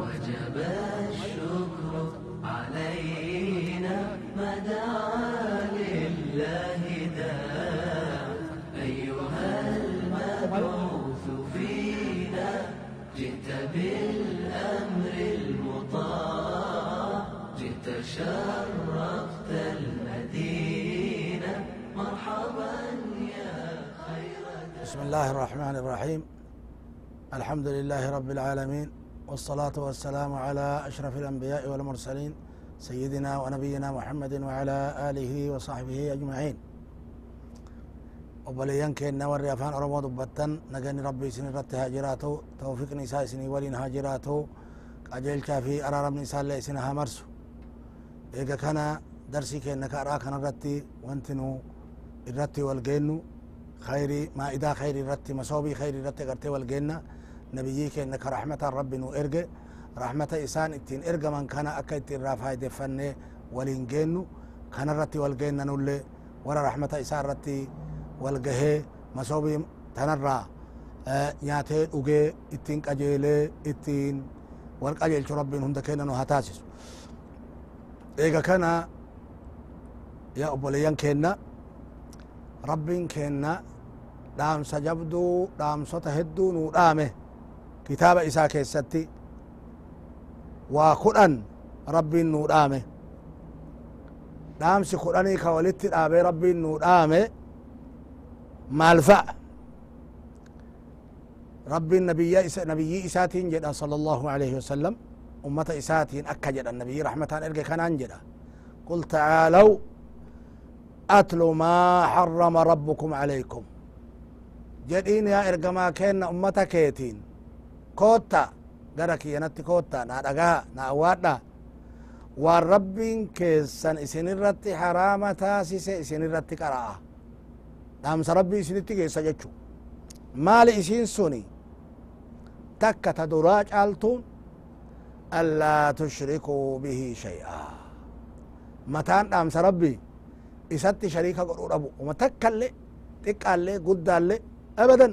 وجب الشكر علينا ما دعا لله داع أيها المبعوث فينا جئت بالأمر المطاع جئت شرفت المدينة مرحبا يا خير بسم الله الرحمن الرحيم. الحمد لله رب العالمين والصلاة والسلام على أشرف الأنبياء والمرسلين سيدنا ونبينا محمد وعلى آله وصحبه أجمعين. وبليان كينا وري أفان أرمو دبتن نغني ربي سن رت هاجراتو توفيق نساء سني ولين هاجراتو قجل في أرارم نساء اللي سنها مرسو إيقا كان درسي كينا كأرا كان رتي وانتنو الرتي والجينو خيري ما إذا خيري رتي مصوبي خيري رتي قرتي والجنة. نبيك إنك رحمة رب وارجع رحمة انسان إتين ارجع من كان أكيد الرافاي دفنه ولينجن كان رتي والجن نول ورا رحمة انسان رتي والجه مسوبي تنرا آه، يا تي أوجي إتين قجيله إتين والقجل رب هندك انه هتاسس ايغا كان يا أبوليان كنا ربين كنا دام سجبدو دام سوت هدو نو دامه. كتاب إساء كيستي وقرآن ربي النور آمي دامسي قرآني كوالدت آبي ربي النور آمي مالفا ربي النبي إساء نبي إساء تنجد صلى الله عليه وسلم أمة إساء أكجد النبي رحمة إرقى كان أنجد قل تعالوا أتلو ما حرم ربكم عليكم جدين يا إرقما كان أمتكيتين أمتا كيتين كوتا غرك ينتي كوتا نا دغا نا وادا والربين كيسن اسن الرتي حرامة تاسس اسن الرتي قراءة دام ربي اسنتي كيسا جچو مال اسين سوني تكة تدراج ألتون ألا تشركوا به شيئا متان دام ربي isatti shariika godhu dhabu. Homa takkalle xiqqaalle guddaalle abadan.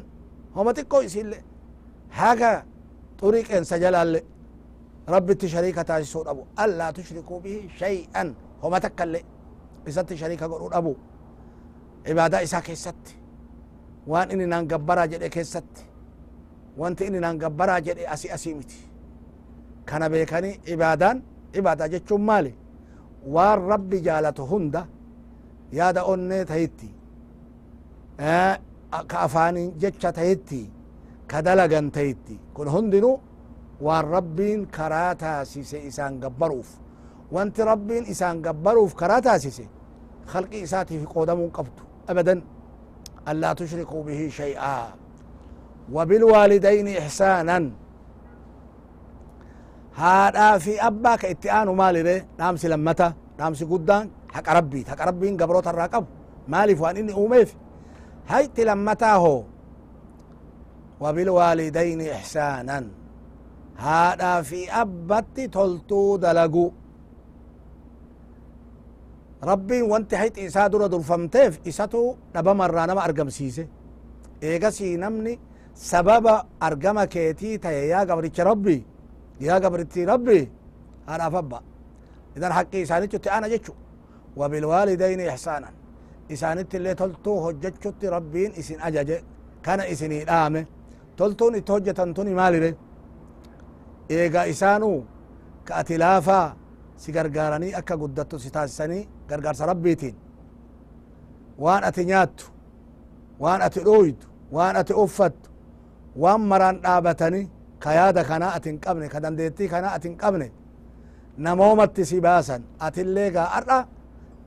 Homa xiqqoo isiille haga xuriqeensa jalaalle rabbitti shariika taasisuu dhabu allaa tushrikuu bihi shay'an homa takkalle isatti shariika godhu dhabu ibaadaa isaa keessatti waan inni naan gabbaraa jedhe keessatti wanti inni naan gabbaraa jedhe asi asii miti kana beekanii ibaadaan ibaadaa jechuun maali waan rabbi jaalatu hunda yaada onnee tahitti ka afaanin jecha tahitti ka dalagan tahitti kun hundinu waan rabbiin karaa taasise isaan gabbaruuf wanti rabbiin isaan gabbaruuf karaa taasise khalqi isaatiif qoodamuun qabdu abadan ألا تشركوا به شيئا وبالوالدين إحسانا هذا في أباك اتئان مالي نامس لمتا نامس قدان حق ربي حق ربي قبروت الراقب مالي فوان إني أوميف هاي تلمتاه وبالوالدين إحسانا. هذا في أبت تلتو دلقو ربي وانت حيت إسا درا درفمتيف إساتو نبا مرة نما أرقم سيسي. إيغا سي نمني سبب أرقم كيتي تايا. يا قبرتش ربي. يا قبرتي ربي. أنا فبا. إذا حقي إساني أنا جتشو وبالوالدين إحسانا. إسانت اللي تلتو هججت ربين إسن أجج كان إسني الآمه تلتون إتهجة تنتوني مالي لي إيغا إسانو كأتلافا si gargaaranii akka guddattu si taasisanii gargaarsa rabbiitiin waan ati nyaattu waan ati dhooytu waan ati uffattu waan maraan dhaabatanii ka yaada kanaa ati qabne ka dandeettii kanaa ati qabne namoomatti si baasan atillee gaa ar'a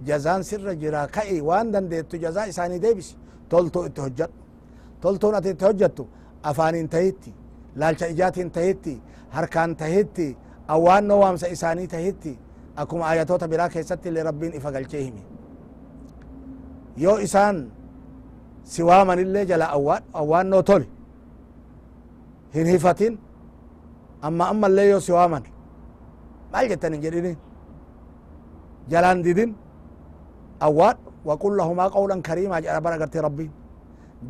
jazaan sirra jira ka'i waan dandeettu jazaa isaanii deebisi toltuu itti hojjadhu toltuun ati itti hojjattu afaaniin tahitti laalcha ijaatiin tahitti harkaan tahitti awwaannoo waamsa isaanii tahitti akkuma ayatoota biraa keessatti illee rabbiin ifa galchee himi yoo isaan si waamanillee jala awwaannoo toli hin hifatin amma ammallee yoo si waaman maal jettan hin jedhinin jalaan didin awwaadhu lahumaa qawlan kariimaa jedha bara gartee rabbiin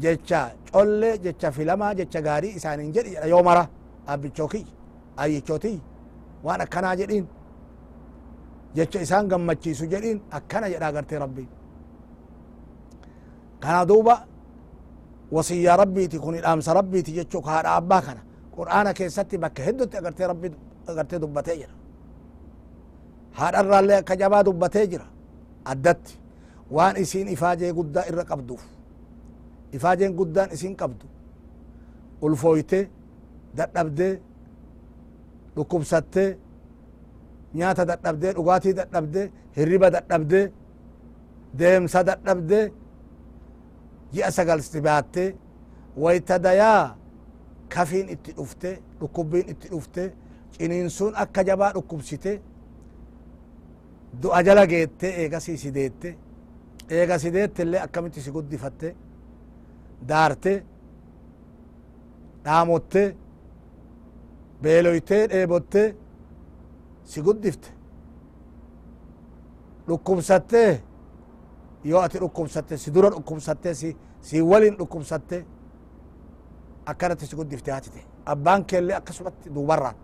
jecha colle jecha filamaa jecha gaarii isaanin jedhi jedha. Yoo mara abbichoo kiyya ayyichoo tiyya waan akkanaa jedhiin jecha isaan gammachiisu jedhiin akkana jedha agartee rabbiin kana duuba wasiyyaa rabbiiti kun dhaamsa rabbiiti jechuu ka abbaa kana. Qur'aana keessatti bakka heddutti agartee rabbi agartee dubbatee jira. Haadharraallee akka jabaa dubbatee jira. Addatti. Waan isiin ifaajee guddaa irra qabduuf ifaajeen guddaan isin qabdu ulfooyte dadhabdee dhukkubsattee nyaata dadhabdee dhugaatii dadhabdee hirriba dadhabdee deemsa dadhabdee ji'a sagalsi baattee wayta dayaa kafiin itti dhufte dhukkubbiin itti dhufte ciniinsuun akka jabaa dhukkubsite du'a jala geette eegasii si deette eega si deette illee akkamitti si guddifatte daarte dhaamotte beeloytee dheebotte si guddifte dhukkubsatte yoo ati dhukkubsatte si dura dhukkubsatte si si walin dhukkubsatte akkanatti si guddifte hatite abbaan keellee akkasumatti duubarraan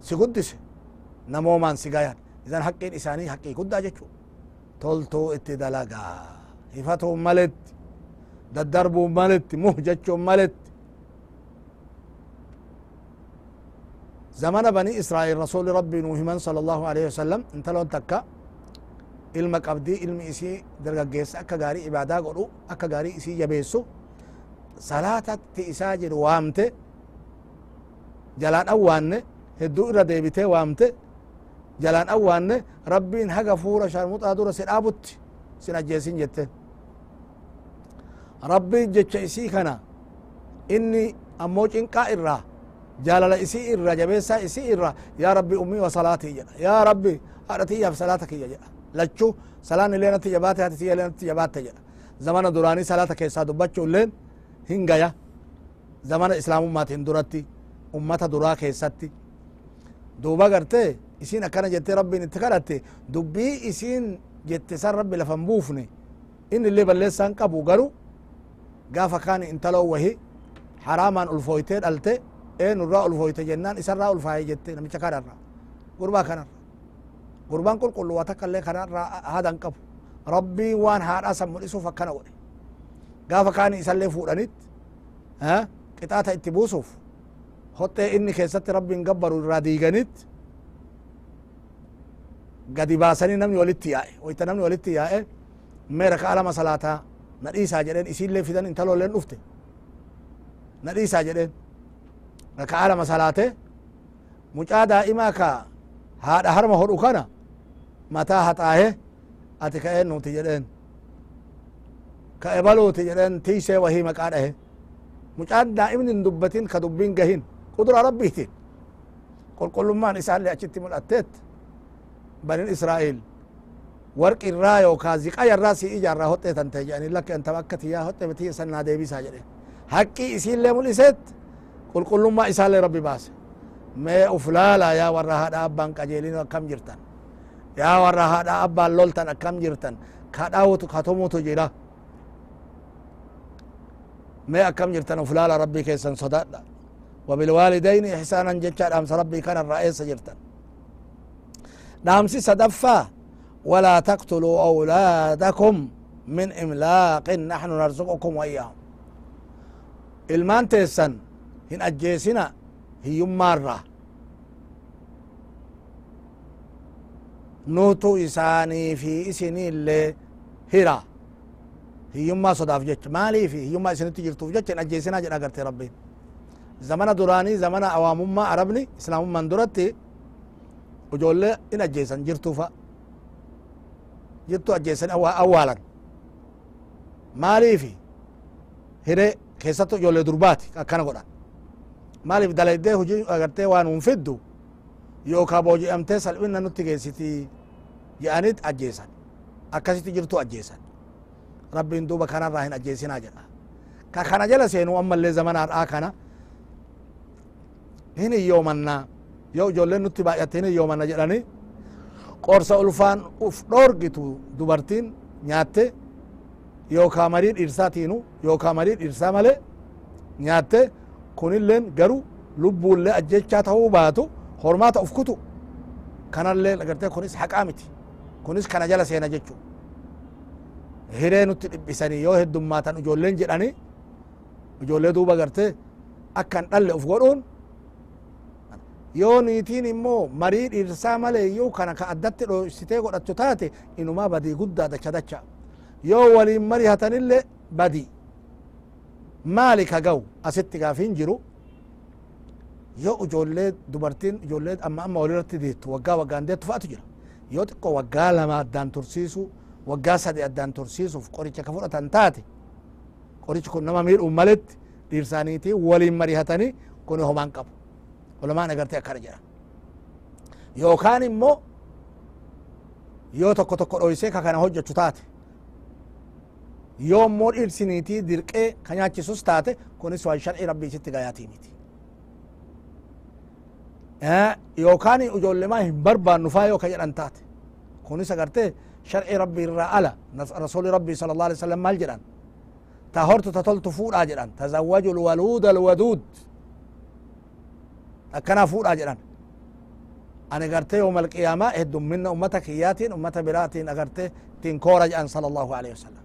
si guddise namoomaan si gayan isan haqqiin isaanii haqqii guddaa jechu toltuu itti dalagaa. Hifatuun maletti maletti muh jechuun maletti زمن بني إسرائيل رسول ربي نوهمان صلى الله عليه وسلم انت لون تكا ilma qabdii ilmi isii dargaggeessa akka gaarii ibaadaa godhu akka gaarii isii jabeessu salaatatti isaa jedhu waamte jalaan awwaanne hedduu irra deebitee waamte jalaan awwaanne rabbiin haga fuura sharmuxaa dura si dhaabutti inni ammoo cinqaa irraa jaalala isii irra jabeessaa isii irra yaa rabbi ummii wa salaatii jedha yaa rabbi haadha tiyyaaf salaata kiyya jedha lachu salaan illee natti jabaate hati tiyya illee natti jabaatte jedha zamana duraanii salaata keessaa dubbachuu illeen hin gaya zamana islaamummaatiin duratti ummata duraa keessatti duuba gartee isin akkana jettee rabbiin itti kadhatte dubbii isin jette san rabbi lafan buufne inni illee balleessaan qabu gaafa kaan intaloo wahi haraamaan ulfooytee dhalte eenurraa ulfooyte jennaan isarraa ulfaaye jette namicha kanarra gurbaa kanarra gurbaan qulqullu waa takka illee kanarraa hadan qabu rabbii waan haadhaa san mul'isuuf akkana godhe gaafa kaani isallee fuudhanit qixaata itti buusuuf hoxxee inni keessatti rabbiin gabbaru irraa diiganit gadi baasanii namni walitti yaa'e wayta namni walitti yaa'e mee raka'a lama salaataa na dhiisaa jedheen isiillee fidan intalolleen dhufte na dhiisaa jedheen raka'a lama salaate mucaa daa'imaa ka haadha harma hodhu kana mataa haxaahe ati ka'een nuti jedheen ka ebaluuti jedheen tiisee wahii maqaa dhahe mucaan daa'imni hin dubbatin ka dubbiin gahin qudura rabbiitiin qulqullummaan isaallee achitti mul'atteet banin israa'il warqi irraa yookaa ziqaya irraa si ijaarraa hodhee tan ta'e jedhanii lakka antama akka tiyyaa hodhe tiyya san naa deebisaa jedhe haqqii isiillee mul'iseet qulqullummaa isaallee rabbi baase mee uf laala yaa warra haadha abbaan qajeelin akkam jirtan yaa warra haadha abbaan loltan akkam jirtan kadhawutu katumutu jira mee akkam jirtan uf laala rabbii keessan sodaadha وبالوالدين إحسانا جتشا دامس ربي كان الرئيس جرتا دامسي صدفا ولا تقتلوا أولادكم من إملاق نحن نرزقكم وإياهم. المان تيسن هن أجيسنا هي مرة نوتو إساني في إسني اللي هرا هي ما صداف جت مالي في هي ما إسني تجرت في جت أجيسنا جن أجرت ربي. زمانا دوراني زمانا أوامم ما عربني إسلام من دورتي. وجولة إن أجيسن جرتوا فا maaliifi hire keessattu ijoollee durbaati akkana godhan maaliif dalaydee hujii agartee waan hun fiddu yookaa booji'amtee salphina nutti geessiti jedhanit ajjeesan akkasitti jirtu ajjeesan rabbiin duuba kanarraa hin ajjeesinaa jedha ka kana jala seenu ammallee zamanaadhaa kana hin hiyyoomannaa yoo ijoolleen nutti baay'atte hin hiyyoomanna jedhani qorsa ulfaan uf dhoorgitu dubartiin nyaatte yookaa marii dhiirsaatiinu yookaa marii dhiirsaa male nyaatte kunilleen garu lubbuullee ajjechaa ta'uu baatu hormaata uf kutu kanallee agartee kunis haqaa miti kunis kana jala seena jechuu hiree nutti dhiphisanii yoo heddummaatan ijoolleen jedhani ijoollee duuba agartee akkan dhalle uf godhuun yoo niitiin immoo marii dhiirsaa malee iyyuu kana ka addatti dhoysitee godhattu taate inumaa badii guddaa dacha dacha yoo waliin marihatanillee badii maali ka ga'u asitti gaafin jiru yoo ijoollee dubartiin ijoollee amma amma walirratti deettu waggaa waggaan deettu fa'atu jira yoo xiqqoo waggaa lama addaan tursiisu waggaa sadi addaan tursiisuuf qoricha ka fudhatan taate qorichi kun nama miidhuun maletti dhiirsaaniitii waliin marihatanii kun homaan qabu ulamaan agartee akkana jedhan yookaan immoo yoo tokko tokko dhoysee ka kana hojjechu taate yoo immoo dhiirsiniitii dirqee ka nyaachisus taate kunis waan sharci rabbii sitti gayaatii miti yookaan ijoollemaa hin barbaannu faa yoo ka jedhan taate kunis agartee sharci rabbii irraa ala rasuli rabbii sala allah alai wasallam maal jedhan ta hortu ta toltu fuudhaa jedhan tazawwaju lwaluuda alwaduud أكنا فور أجران. أنا قرت يوم القيامة هدوم من أمتك ياتين أمتك براتين أقرت تنكورج أن صلى الله عليه وسلم.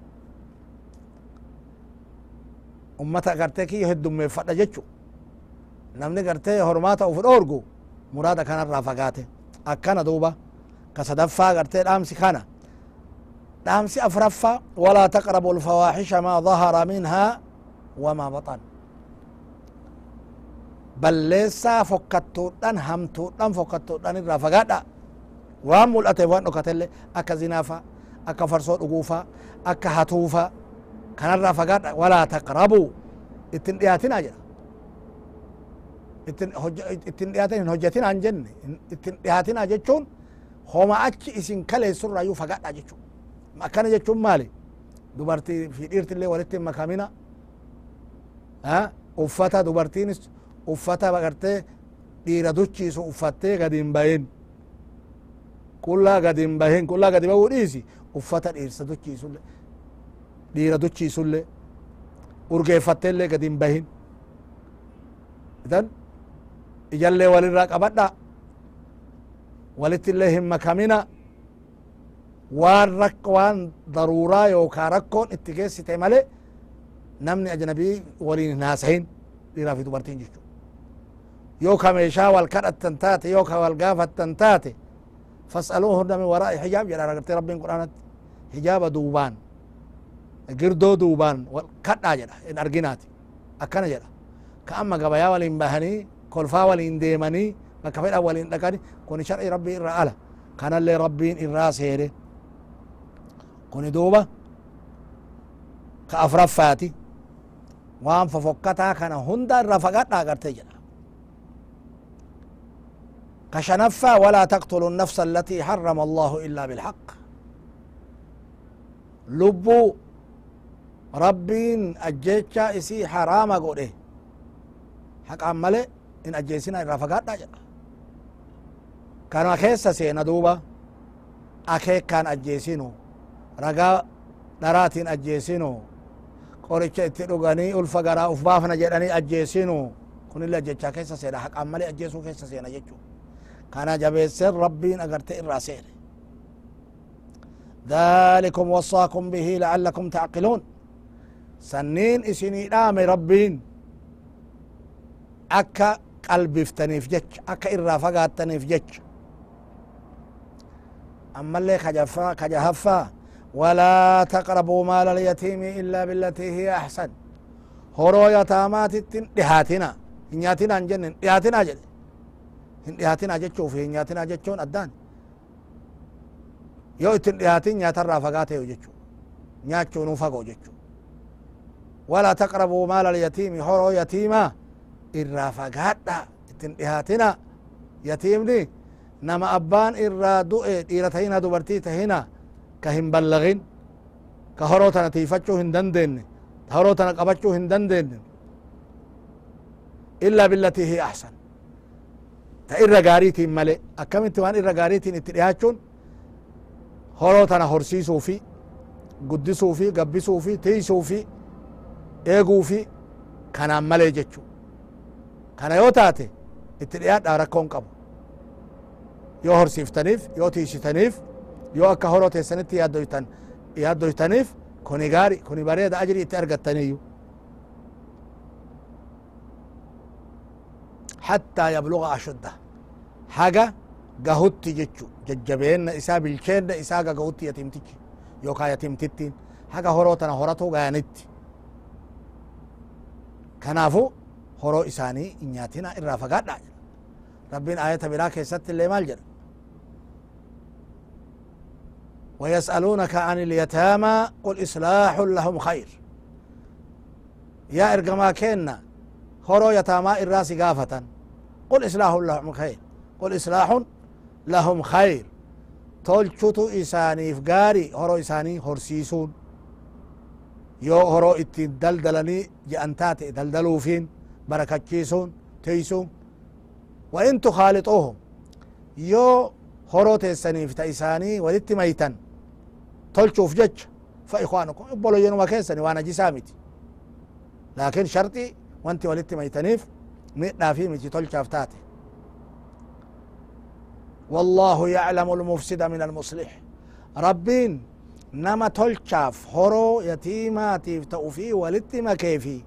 أمتك قرتك يهدم من فتح جتشو. نمنا قرت هرماتا وفر أورجو مراد كان الرافقات. أكنا دوبا كسدفا قرت الأمس خانا الأمس أفرفا ولا تقربوا الفواحش ما ظهر منها وما بطن. Balleessaa fokkattuudhan hamtuudhan fokkattuudhan irraa fagaadha waan mul'ate waan dhokatelle akka zinaafa akka farsoo dhuguufa akka hatuufa kanarraa fagaadha walaa taqrabu ittin dhiyaatinaa jedha ittin dhiyaatin hin hojjetinaa hin jenne ittin dhiyaatinaa jechuun homa achi isin kaleessurraayyuu fagaadha jechuu akkana jechuun maali dubartii fi dhiirtillee walitti hin makamina uffata dubartiinis uffata gartee dhiira duchiisu uffattee gadi hin bahin qullaa gadi hin bahin qullaa gadi bahuu dhiisi uffata dhiirsa duchiisulle dhiira duchiisulle urgeeffatteillee gadi hin bahin idan ijallee walirraa qabadha walitti illee hin makamina waan rak waan daruuraa yookaa rakkoon itti geessite male namni ajnabii waliin hin haasahin dhiiraa fi dubartiin jechu yoo ka meeshaa wal kadhattan taate yoo ka wal gaafattan taate fas'aluuhunna min waraa'i hijaab jedha agartee rabbiin qur'aanatti hijaaba duubaan girdoo duubaan kadhaa jedha hin arginaati akkana jedha ka amma gabayaa waliin bahanii kolfaa waliin deemanii bakka fedhan waliin dhaqani kun shar'i rabbii irra ala kanallee rabbiin irraa seene kuni duuba ka afraffaati waan fofokkataa kana كشنفا ولا تقتلوا النفس التي حرم الله إلا بالحق. لب رب أجيتشا إسي حرام قوله حق عمله إن أجيسنا الرفقات داجة كان أخيسا سينا دوبا. أخي كان أجيسينو. رقا نراتين أجيسينو. قولتش اتلقاني ألفقراء أفبافنا جراني أجيسينو. كن إلا جيتشا كيسا سينا. حق عمله أجيسو كيسا سينا جيتشو. Kana jabeesseen rabbiin agarte irraa seene ذلكم وصاكم به لعلكم تعقلون. سنين اسني دام ربين. أكا قلبفتنيف جج أكا إرا فقاتنيف جج. أما اللي خجفا خجهفا ولا تقربوا مال اليتيم إلا بالتي هي أحسن. هرو يتامات دهاتنا نياتنا جنن دهاتنا جل hin dhihaatina jechuuf hin nyaatina jechuun addaan yoo ittin dhihaatin nyaatarraa fagaatee jechu nyaachuunuu fagoo jechu walaa taqrabuu maala alyatiimi horoo yatiimaa irraa fagaadha ittin dhihaatina yatiimni nama abbaan irraa du'e dhiira tahina dubartii tahina ka hin ballagin ka horoo tana tiifachuu hin dandeenne horoo tana qabachuu hin dandeenne illaa billatii hi ahsan ta irra gaariitiin male akkamitti waan irra gaariitiin itti dhihaachuun horoo tana horsiisuu fi guddisuu fi gabbisuu fi tiisuu fi eeguu fi kanaan malee jechu kana yoo taate itti dhiyaadhaa rakkoon qabu yoo horsiiftaniif yoo tiishitaniif yoo akka horoo teessanitti yaaddoytan yaaddoytaniif kuni gaari kuni bareeda ajri itti argattaniiyyu حتى يبلغ أشده حاجة قهوتي جتشو ججبين إسا بالكين إسا قهوتي يتمتك يوكا يتمتتين حاجة هروتنا هرتو غانت كنافو هرو إساني إنياتنا إرا فقاد ربين آية بلا كيست اللي مال جل ويسألونك عن اليتامى قل إصلاح لهم خير يا إرقما كينا هرو يتامى الراس قافة قل إصلاح لهم خير قل إصلاح لهم خير. تلشت إساني في غاري هرو إساني هرسيسون. يو هرو اتدلدلني جأنتات اتدلدلو فين بركة كيسون تيسون. وإن تخالطوهم. يو هرو تيساني في تيساني ودت ميتا. تلشو في جج. فإخوانكم ابولو ينو مكيساني وأنا جسامت لكن شرطي وانت ولدت ميتنيف مئنا في ميتي تلشو والله يعلم المفسد من المصلح. ربين نما تلشاف هرو يتيماتيف تأوفي ولتما كيفي.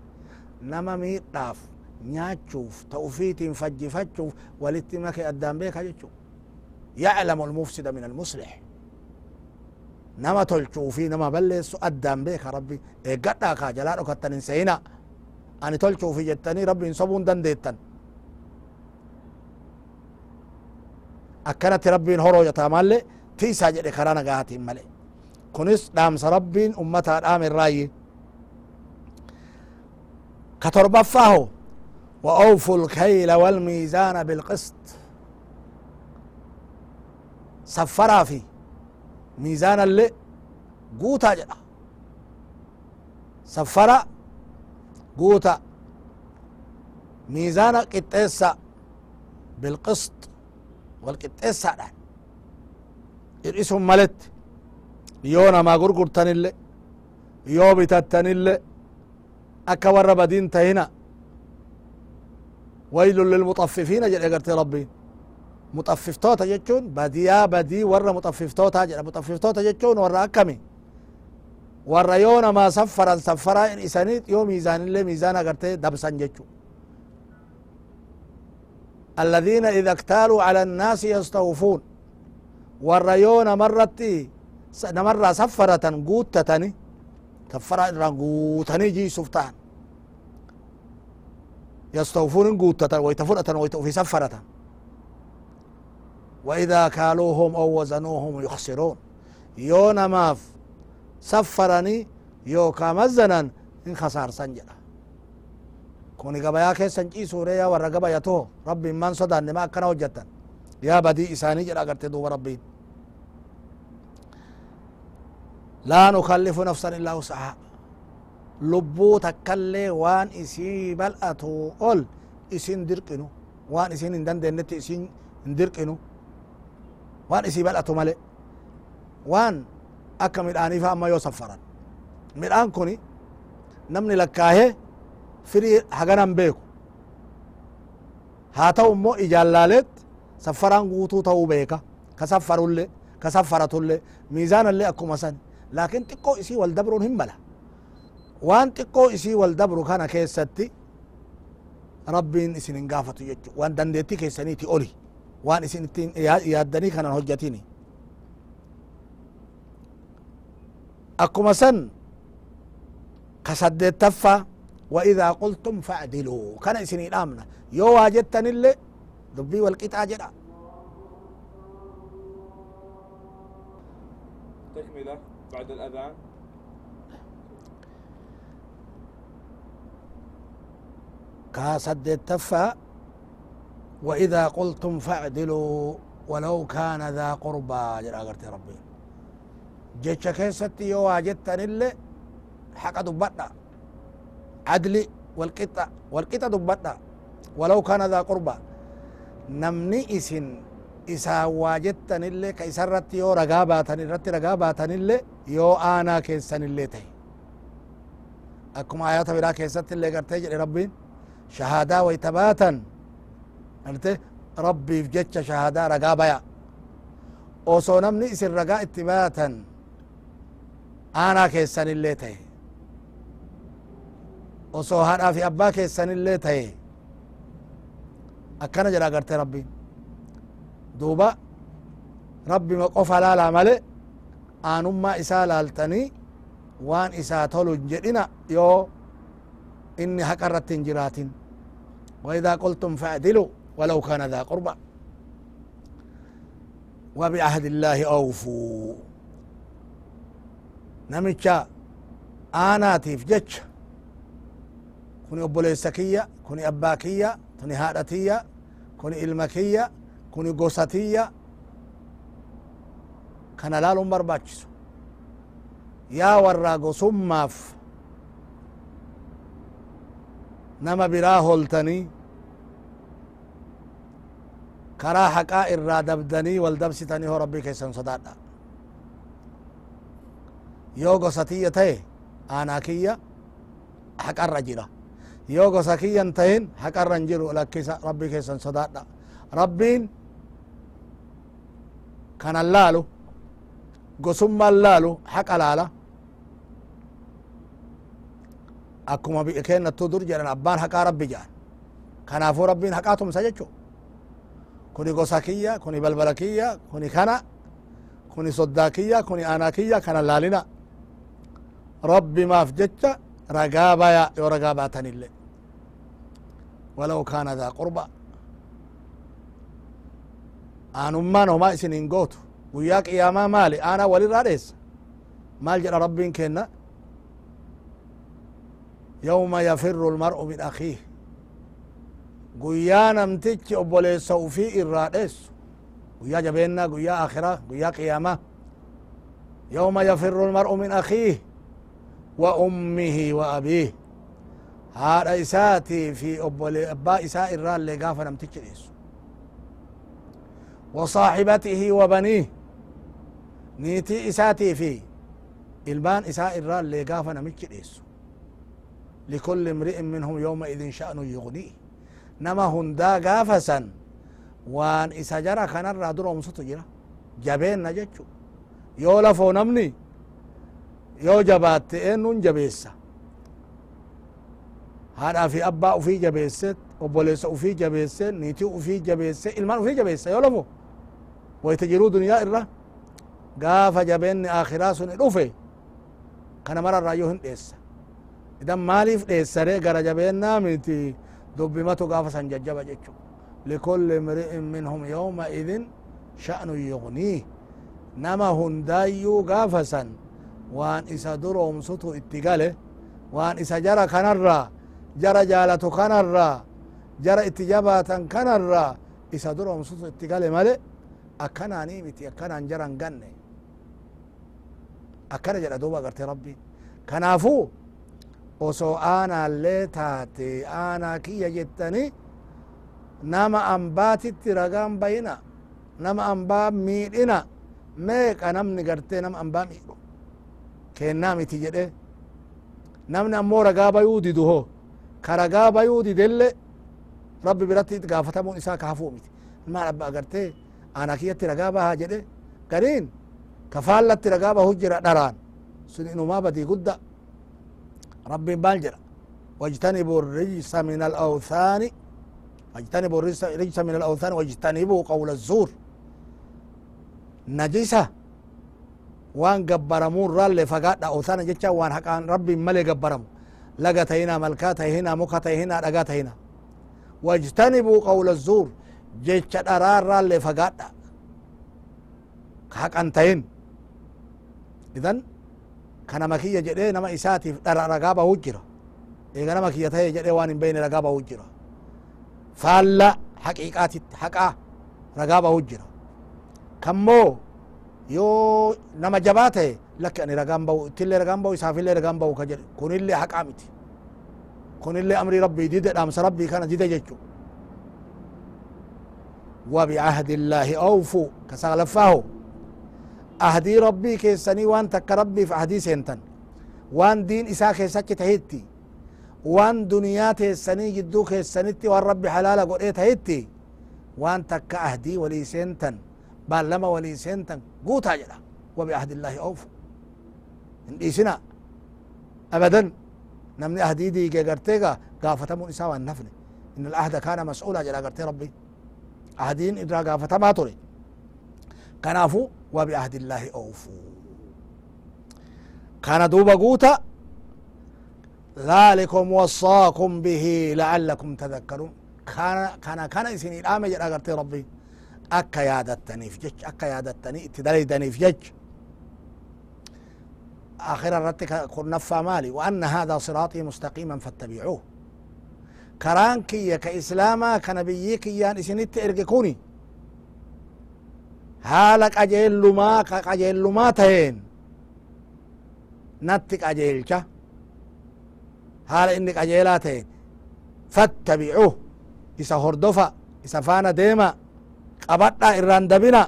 نما ميطاف نياتشوف تأوفيتين فجفتشوف ولتما كي أدام بيك جتشو يعلم المفسد من المصلح. نما تلشوفي نما بلس أدام بيك ربي. إيه قد جلالك التنسينا أني تلشوفي جتني ربي صبون دنديتن. Akkanatti rabbiin horoo yataamaalle tiisaa jedhe karaa nagaatiin male kunis dhaamsa rabbiin ummataa dhaame irraayyi ka torbaffaaho وأوفوا الكيل والميزان بالقسط سفرا في ميزان اللي قوتا جدا سفرا قوتا ميزان قطيسا بالقسط walqixxeessaadhaan hir'isun maletti yoo namaa gurgurtanille yoo bitattanille akka warra badiin tahina waylun lilmuxaffifiina jedhe garte rabbiin muxaffiftoota jechuun badiyaa badii warra muxaffiftoota jedha muxaffiftoota jechuun warra akkami warra yoo namaa saffaran saffaraa in isaniit yoo miizaanillee miizaan agarte dabsan jechuu الذين إذا اكتالوا على الناس يستوفون. والريون مرت نمر سفرة قوتتني. سفرة قوتني جي سفتان يستوفون قوتة ويتفرة ويتوفي سفرة. وإذا كالوهم أو وزنوهم يخسرون. يو نماف سفرني يو كامزنا إن خسار سنجرة kuni gabayaa keessan ciisuure yaa warra gabayatoo rabbiin maan sodaanne ma akkana hojjattan yaa badii isaanii jedha agarte duuba rabbiin. Laa nukallifu nafsan illaa wusahaa. Lubbuu takkallee waan isii bal'atu ol isin dirqinu waan isin hin dandeenyetti isin hin dirqinu. Waan isii bal'atu male waan akka midhaaniifa amma yoo saffaran. Midhaan kuni namni lakkaahee firii haganan beeku haa ta'u immoo ijaallaaleet saffaraan guutuu ta'uu beeka ka saffarulle ka saffaratulle miizaanallee akkuma san laakin xiqqoo isii wal dabruun hin mala waan xiqqoo isii wal dabru kana keessatti rabbiin isin hin gaafatu jechu waan dandeettii keessaniiti oli waan isin ittiin yaaddanii kanan hojjatini akkuma san ka saddeettaffaa وإذا قلتم فاعدلوا كان إسني الآمنة يو واجدتن اللي دبي والقطع جدا. تكملة بعد الأذان. كاسد التفا. وإذا قلتم فاعدلوا ولو كان ذا قربى. جرى قرتي ربي. جيتش كيستي يو واجدتن اللي حق دبتا عدلي والقطة والقطة دبتا ولو كان ذا قربى. نمني إسن إسا واجتن اللي كيسا رتي يو رقاباتن رتي رقاباتن اللي يو آنا كيسن اللي تهي. أكما آيات برا كيسات اللي قرتي جري ربين شهادة ويتباتا arte rabbiif jecha shahaadaa ragaa baya osoo namni isin ragaa itti baatan aanaa keessanillee ta'e osoo haadhaa fi abbaa keessanillee ta'e akkana jedha agarte rabbiin duuba rabbima qofa laalaa male aanummaa isaa laaltanii waan isaa tolu hin jedhina yoo inni haqa irratti hin jiraatin وإذا قلتم فاعدلوا ولو كان ذا قربى وبعهد الله أوفوا نمتشا آناتيف جتش كوني أبوليسكية كوني أباكية كوني هادتية كوني إلمكية كوني قوستية كان لالهم برباتشسو يا ورا قسماف nama biraa holtanii karaa haqaa irraa dabdanii wal dabsitanii hoo rabbii keessan sodaadha yoo gosa tiyya ta'e aanaa kiyya haqarra jira yoo gosa kiyyan tahin haqarra hin jiru lakkisa rabbii keessan sodaadha rabbiin kanan laalu gosummaan laalu haqa laala akkuma keenyattuu dur jedhan abbaan haqaa rabbi jedhan kanaafuu rabbiin haqaa tumsa jechu kuni gosa kiyya kuni balbala kiyya kuni kana kuni soddaa kiyya kuni aanaa kiyya kana laalina rabbi maaf jecha ragaa baya yoo ragaa baatanille walaw kaana daa qurba aanummaan homaa isin hin gootu guyyaa qiyaamaa maali aanaa walirraa dheessa maal jedha rabbiin kenna يوم يفر المرء من أخيه guyyaa namtichi obboleessa ufii irraa dheessu guyyaa jabeenna guyyaa akhira guyyaa qiyama يوم يفر المرء من أخيه وأمه وأبيه. هذا إساتي في أبا أبو... إساء الرال اللي قافنا متكريس وصاحبته وبنيه. نيتي إساتي في إلبان إساء الرال اللي قافنا متكريس لكل امرئ منهم يومئذ شأن يغني نما هندا قافسا. وان إساجرا كان الرادر ومسطجرا جابين نجتشو يولفو نمني يو لفو نمني يو جبات إنون جبيسا هذا في أبا وفي جبيست وبوليس وفي جبيست نيتي وفي جبيست إلمان وفي جبيست يو لفو ويتجروا دنيا إرى غاف جبين آخراس الأوفي كان مرة رايوهن إيسا idan maaliif dheessare gara jabeennaa miti? Dubbimatu gaafa san jajjaba jechu likulli imri'in minhum yawmaidin sha'nu yugniih nama hundaayyuu gaafa san waan isa duroomsutu itti gale waan isa jara kanarraa jara jaalatu kanarraa jara itti jabaatan kanarraa isa duroomsutu itti gale male akkanaanii miti akkanaan jaran ganne akkana jedha duuba agarte rabbiin kanaafuu osoo aanaallee taate aanaa kiyya jettani nama ambaatitti ragaan bayina nama ambaa miidhina meeqa namni gartee nama ambaa miidhu kennaa miti jedhe namni ammoo ragaa bayuu didu ho ka ragaa bayuu didelle rabbi biratti gaafatamuun isaa kaafuu miti maal abba agartee aanaa kiyyatti ragaa bahaa jedhe gariin ka faallatti ragaa bahu jira dharaan sun inumaa badii gudda ربي بالجرا واجتنبوا الرجس من الأوثان واجتنبوا الرجس من الأوثان واجتنبوا قول الزور نجسة وان قبرمو رال فقاد أو ثانا جيتشا وان حقا ربي ملي قبرم. لقات هنا ملكات هنا مكات هنا لقات هنا واجتنبوا قول الزور. جيتشا ارار رال فقاد حقا تهين إذن كان مكية جدي نما إساتي در رقابة وجرة. إيه مكية تهي جدي وان بين رقابة وجرة. فالا حقيقات حقا رقابة وجرة. كمو yoo nama jabaa tahe lakki ani ragaan bahu ittillee ragaan bahu isaafillee ragaan bahu ka jedhe kunillee haqaa miti kunillee amrii rabbii dide dhaamsa rabbii kana dide jechu وبعهد الله أوفوا كسالفاه ahdii rabbii keessanii waan takka rabbiif ahdii seentan waan diin isaa keessatti tahitti وان دنيا تيسني جدو كيسنتي وان ربي حلالا قد إيه تهيتي وان تكا اهدي ولي سنتن بل لما ولي سنتن قوتا جدا وبعهد الله اوفوا إن إيسنا. ابدا. نمني اهدي دي قرتيغا. قافتمون اساوا النفل إن العهد كان مسؤولا جدا قرتي ربي. أهدين إدرا قافتما تري كنافو. وبعهد الله أوفوا كان دوبا قوتا. ذلكم وصاكم به لعلكم تذكرون. كان كان كان اسني الآن جرى قرت ربي. يادتني في جج أكا يادتني تدريدني في جج آخر رتك نفى مالي وأن هذا صراطي مستقيما فاتبعوه. كران كي كإسلاما كنبيي كيان إسنت إرقكوني. هالك أجيل لما أجيل لما تهين. نتك أجيلك هال إنك أجيلاتين. فاتبعوه. إسا هردفا إسا فانا ديما. قبطنا إران دبنا.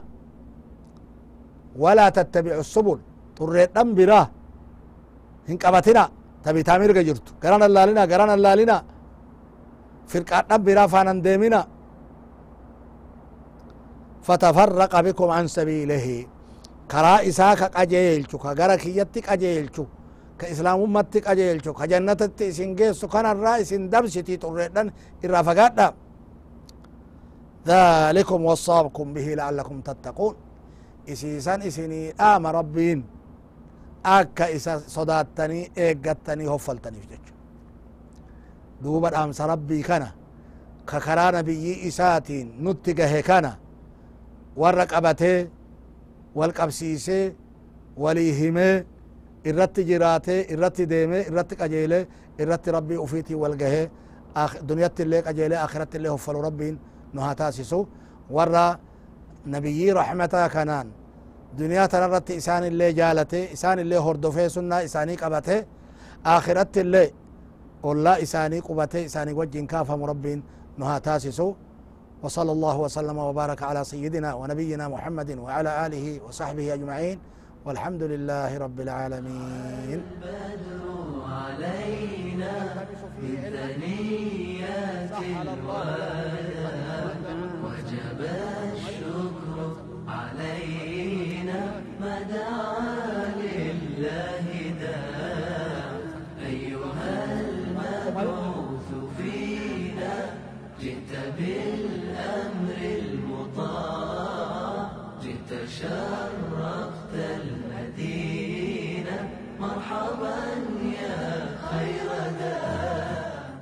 ولا تتبعوا السبل. طريت برا. هن قبتنا تبي تامير جرتو قران اللالنا قران اللالنا فرقات برا فانا ديمنا. فتفرق بكم عن سبيله. كرا إساك قجيلچو كغرا كيتي قجيلچو كإسلام أمتي قجيلچو كجنة إسن جيسو كان الرئيس دبستي تردن إرافقات ذلكم وصابكم به لعلكم تتقون. إسيسان إسني آم ربين. أكا إسا صداتني إيقاتني هفلتني في جيش دوبا أمس ربي كان ككرا نبي إساتين نتقه كان ورقبته والقبسيسه وليهمه irratti jiraate irratti deeme irratti qajeele irratti rabbii ufiitii walgahe duniyatti illee qajeele akhiratti illee hoffalu rabbiin نهاتاسسو ورا نبيي رحمتا كانان. دنيا تنرت إسان اللي جالته إسان اللي هردوفه سنة إساني قبته. آخرت اللي والله إساني قبته إساني وجه كافة مربين نهاتاسسو وصلى الله وسلم وبارك على سيدنا ونبينا محمد وعلى آله وصحبه أجمعين. والحمد لله رب العالمين. علينا في